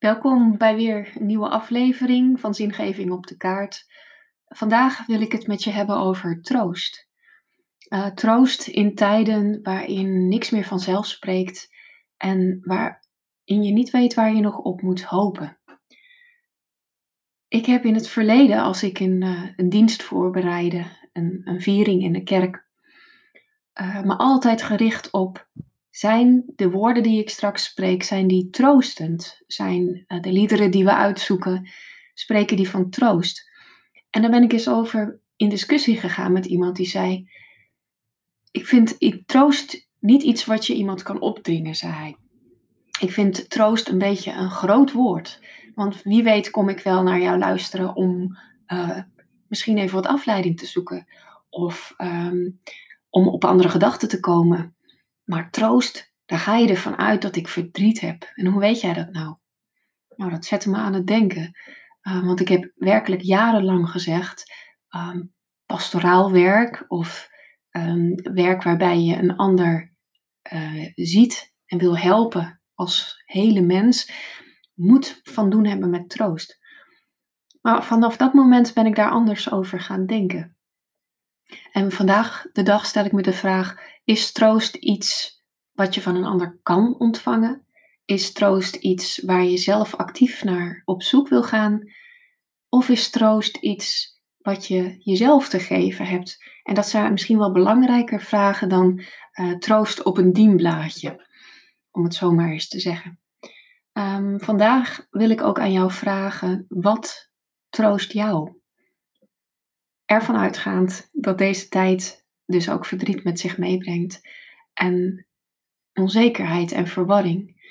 Welkom bij weer een nieuwe aflevering van Zingeving op de Kaart. Vandaag wil ik het met je hebben over troost. Uh, troost in tijden waarin niks meer vanzelf spreekt en waarin je niet weet waar je nog op moet hopen. Ik heb in het verleden, als ik een, uh, een dienst voorbereidde, een, een, viering in de kerk, uh, me altijd gericht op zijn de woorden die ik straks spreek, zijn die troostend? Zijn uh, de liederen die we uitzoeken, spreken die van troost? En daar ben ik eens over in discussie gegaan met iemand die zei: Ik vind ik troost niet iets wat je iemand kan opdringen, zei hij. Ik vind troost een beetje een groot woord. Want wie weet kom ik wel naar jou luisteren om uh, misschien even wat afleiding te zoeken. Of um, om op andere gedachten te komen. Maar troost, daar ga je ervan uit dat ik verdriet heb. En hoe weet jij dat nou? Nou, dat zette me aan het denken. Uh, want ik heb werkelijk jarenlang gezegd: um, pastoraal werk of um, werk waarbij je een ander uh, ziet en wil helpen als hele mens, moet van doen hebben met troost. Maar vanaf dat moment ben ik daar anders over gaan denken. En vandaag de dag stel ik me de vraag: is troost iets wat je van een ander kan ontvangen? Is troost iets waar je zelf actief naar op zoek wil gaan? Of is troost iets wat je jezelf te geven hebt? En dat zijn misschien wel belangrijker vragen dan uh, troost op een dienblaadje, om het zo maar eens te zeggen. Um, vandaag wil ik ook aan jou vragen: wat troost jou? Ervan uitgaand dat deze tijd dus ook verdriet met zich meebrengt en onzekerheid en verwarring.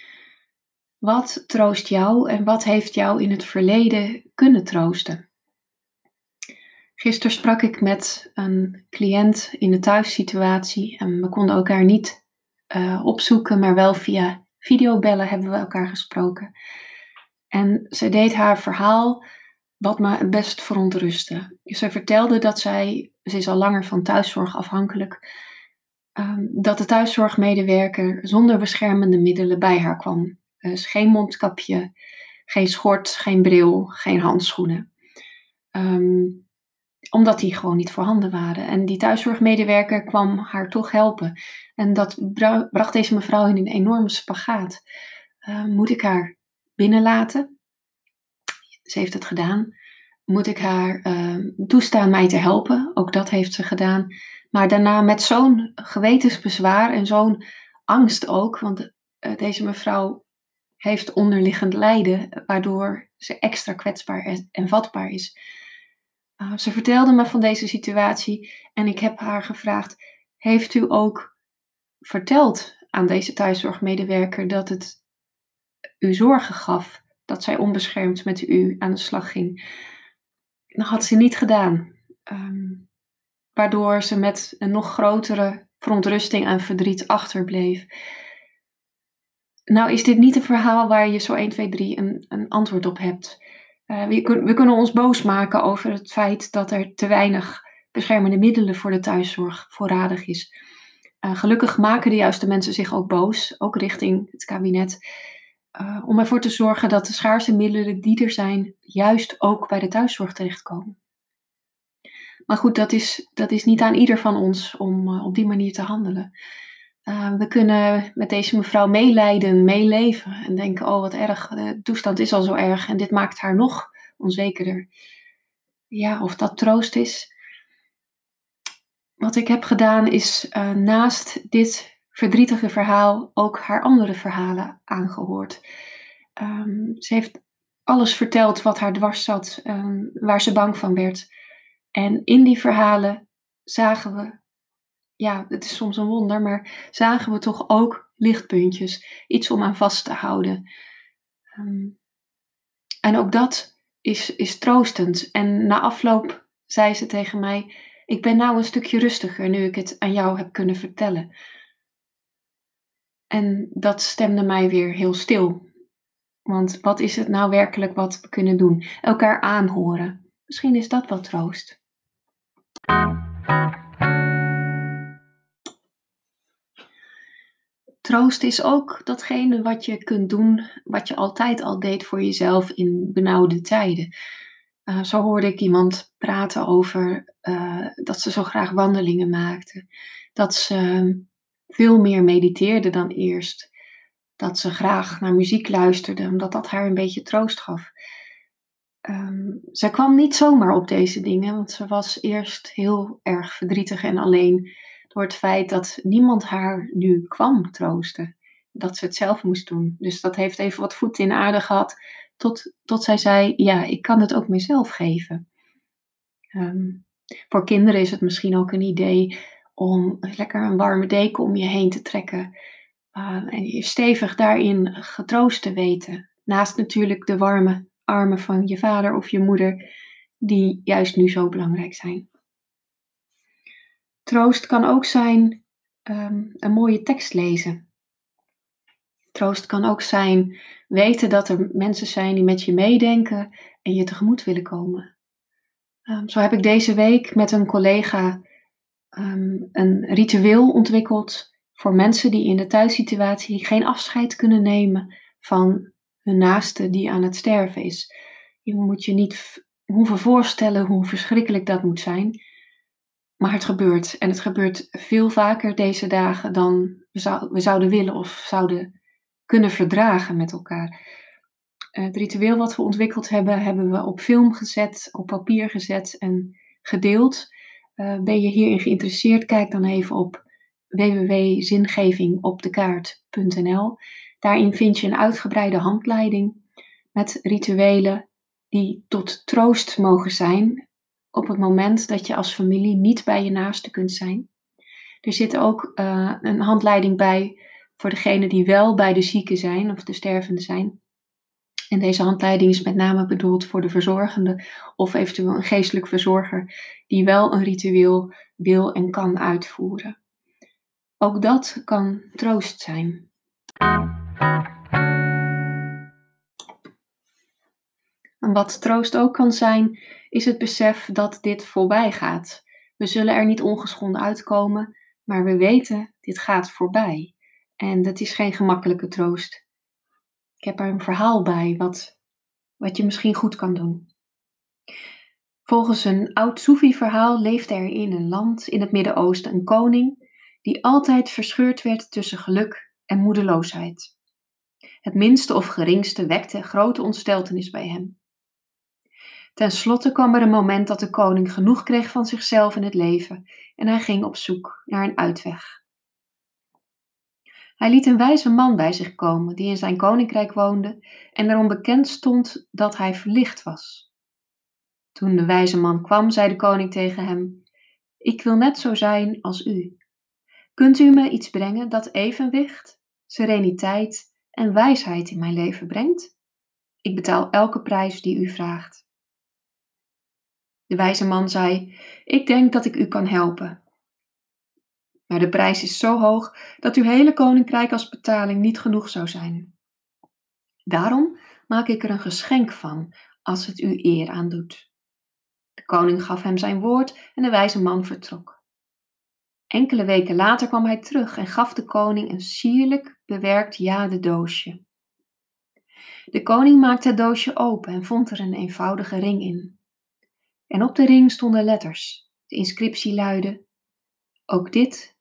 Wat troost jou en wat heeft jou in het verleden kunnen troosten? Gisteren sprak ik met een cliënt in een thuissituatie en we konden elkaar niet uh, opzoeken, maar wel via videobellen hebben we elkaar gesproken. En zij deed haar verhaal wat me best verontrustte. Ze vertelde dat zij, ze is al langer van thuiszorg afhankelijk, um, dat de thuiszorgmedewerker zonder beschermende middelen bij haar kwam. Dus geen mondkapje, geen schort, geen bril, geen handschoenen. Um, omdat die gewoon niet voorhanden waren. En die thuiszorgmedewerker kwam haar toch helpen. En dat bracht deze mevrouw in een enorme spagaat. Uh, moet ik haar binnenlaten? Ze heeft het gedaan. Moet ik haar uh, toestaan mij te helpen? Ook dat heeft ze gedaan. Maar daarna met zo'n gewetensbezwaar en zo'n angst ook. Want uh, deze mevrouw heeft onderliggend lijden, waardoor ze extra kwetsbaar en vatbaar is. Uh, ze vertelde me van deze situatie en ik heb haar gevraagd: Heeft u ook verteld aan deze thuiszorgmedewerker dat het u zorgen gaf dat zij onbeschermd met u aan de slag ging. Dat had ze niet gedaan. Um, waardoor ze met een nog grotere verontrusting en verdriet achterbleef. Nou is dit niet een verhaal waar je zo 1, 2, 3 een, een antwoord op hebt. Uh, we, we, kunnen ons boos maken over het feit dat er te weinig beschermende middelen voor de thuiszorg voorradig is. Uh, gelukkig maken de juiste mensen zich ook boos, ook richting het kabinet. Uh, om ervoor te zorgen dat de schaarse middelen die er zijn, juist ook bij de thuiszorg terechtkomen. Maar goed, dat is, dat is niet aan ieder van ons om uh, op die manier te handelen. Uh, we kunnen met deze mevrouw meelijden, meeleven en denken: oh wat erg, de toestand is al zo erg en dit maakt haar nog onzekerder. Ja, of dat troost is. Wat ik heb gedaan is naast dit verdrietige verhaal ook haar andere verhalen aangehoord. Um, ze heeft alles verteld wat haar dwars zat, um, waar ze bang van werd. En in die verhalen zagen we, ja, het is soms een wonder, maar zagen we toch ook lichtpuntjes, iets om aan vast te houden. Um, en ook dat is, is troostend. En na afloop zei ze tegen mij: Ik ben nou een stukje rustiger nu ik het aan jou heb kunnen vertellen. En dat stemde mij weer heel stil. Want wat is het nou werkelijk wat we kunnen doen? Elkaar aanhoren. Misschien is dat wat troost. Troost is ook datgene wat je kunt doen, wat je altijd al deed voor jezelf in benauwde tijden. Uh, zo hoorde ik iemand praten over uh, dat ze zo graag wandelingen maakte. Dat ze veel meer mediteerde dan eerst. Dat ze graag naar muziek luisterde, omdat dat haar een beetje troost gaf. Um, zij kwam niet zomaar op deze dingen, want ze was eerst heel erg verdrietig en alleen door het feit dat niemand haar nu kwam troosten. Dat ze het zelf moest doen. Dus dat heeft even wat voet in aarde gehad, tot, tot zij zei: Ja, ik kan het ook mezelf geven. Um, voor kinderen is het misschien ook een idee om lekker een warme deken om je heen te trekken. Uh, en je stevig daarin getroost te weten. Naast natuurlijk de warme armen van je vader of je moeder, die juist nu zo belangrijk zijn. Troost kan ook zijn um, een mooie tekst lezen. Troost kan ook zijn weten dat er mensen zijn die met je meedenken en je tegemoet willen komen. Um, zo heb ik deze week met een collega um, een ritueel ontwikkeld voor mensen die in de thuissituatie geen afscheid kunnen nemen van hun naaste die aan het sterven is. Je moet je niet hoeven voorstellen hoe verschrikkelijk dat moet zijn. Maar het gebeurt. En het gebeurt veel vaker deze dagen dan we, we zouden willen of zouden kunnen verdragen met elkaar. Het ritueel wat we ontwikkeld hebben, hebben we op film gezet, op papier gezet en gedeeld. Uh, ben je hierin geïnteresseerd? Kijk dan even op www.zingevingopdekaart.nl. Daarin vind je een uitgebreide handleiding met rituelen die tot troost mogen zijn op het moment dat je als familie niet bij je naaste kunt zijn. Er zit ook uh, een handleiding bij voor degenen die wel bij de zieke zijn of de stervende zijn. En deze handleiding is met name bedoeld voor de verzorgende of eventueel een geestelijk verzorger die wel een ritueel wil en kan uitvoeren. Ook dat kan troost zijn. En wat troost ook kan zijn, is het besef dat dit voorbij gaat. We zullen er niet ongeschonden uitkomen, maar we weten, dit gaat voorbij. En dat is geen gemakkelijke troost. Ik heb er een verhaal bij wat, wat je misschien goed kan doen. Volgens een oud Soefi-verhaal leefde er in een land in het Midden-Oosten een koning die altijd verscheurd werd tussen geluk en moedeloosheid. Het minste of geringste wekte grote ontsteltenis bij hem. Ten slotte kwam er een moment dat de koning genoeg kreeg van zichzelf en het leven en hij ging op zoek naar een uitweg. Hij liet een wijze man bij zich komen die in zijn koninkrijk woonde en erom bekend stond dat hij verlicht was. Toen de wijze man kwam, zei de koning tegen hem: Ik wil net zo zijn als u. Kunt u me iets brengen dat evenwicht, sereniteit en wijsheid in mijn leven brengt? Ik betaal elke prijs die u vraagt. De wijze man zei: Ik denk dat ik u kan helpen. Maar de prijs is zo hoog dat uw hele koninkrijk als betaling niet genoeg zou zijn. Daarom maak ik er een geschenk van, als het u eer aandoet. De koning gaf hem zijn woord en de wijze man vertrok. Enkele weken later kwam hij terug en gaf de koning een sierlijk bewerkt jadedoosje. De koning maakte het doosje open en vond er een eenvoudige ring in. En op de ring stonden letters. De inscriptie luidde: Ook dit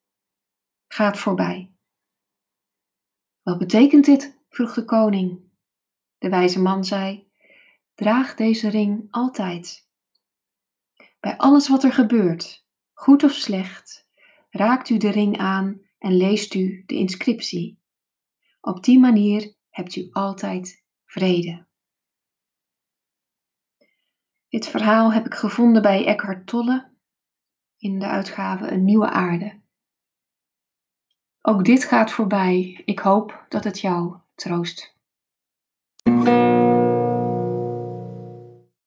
gaat voorbij. Wat betekent dit? vroeg de koning. De wijze man zei: Draag deze ring altijd. Bij alles wat er gebeurt, goed of slecht, raakt u de ring aan en leest u de inscriptie. Op die manier hebt u altijd vrede. Dit verhaal heb ik gevonden bij Eckhart Tolle in de uitgave Een Nieuwe Aarde. Ook dit gaat voorbij. Ik hoop dat het jou troost.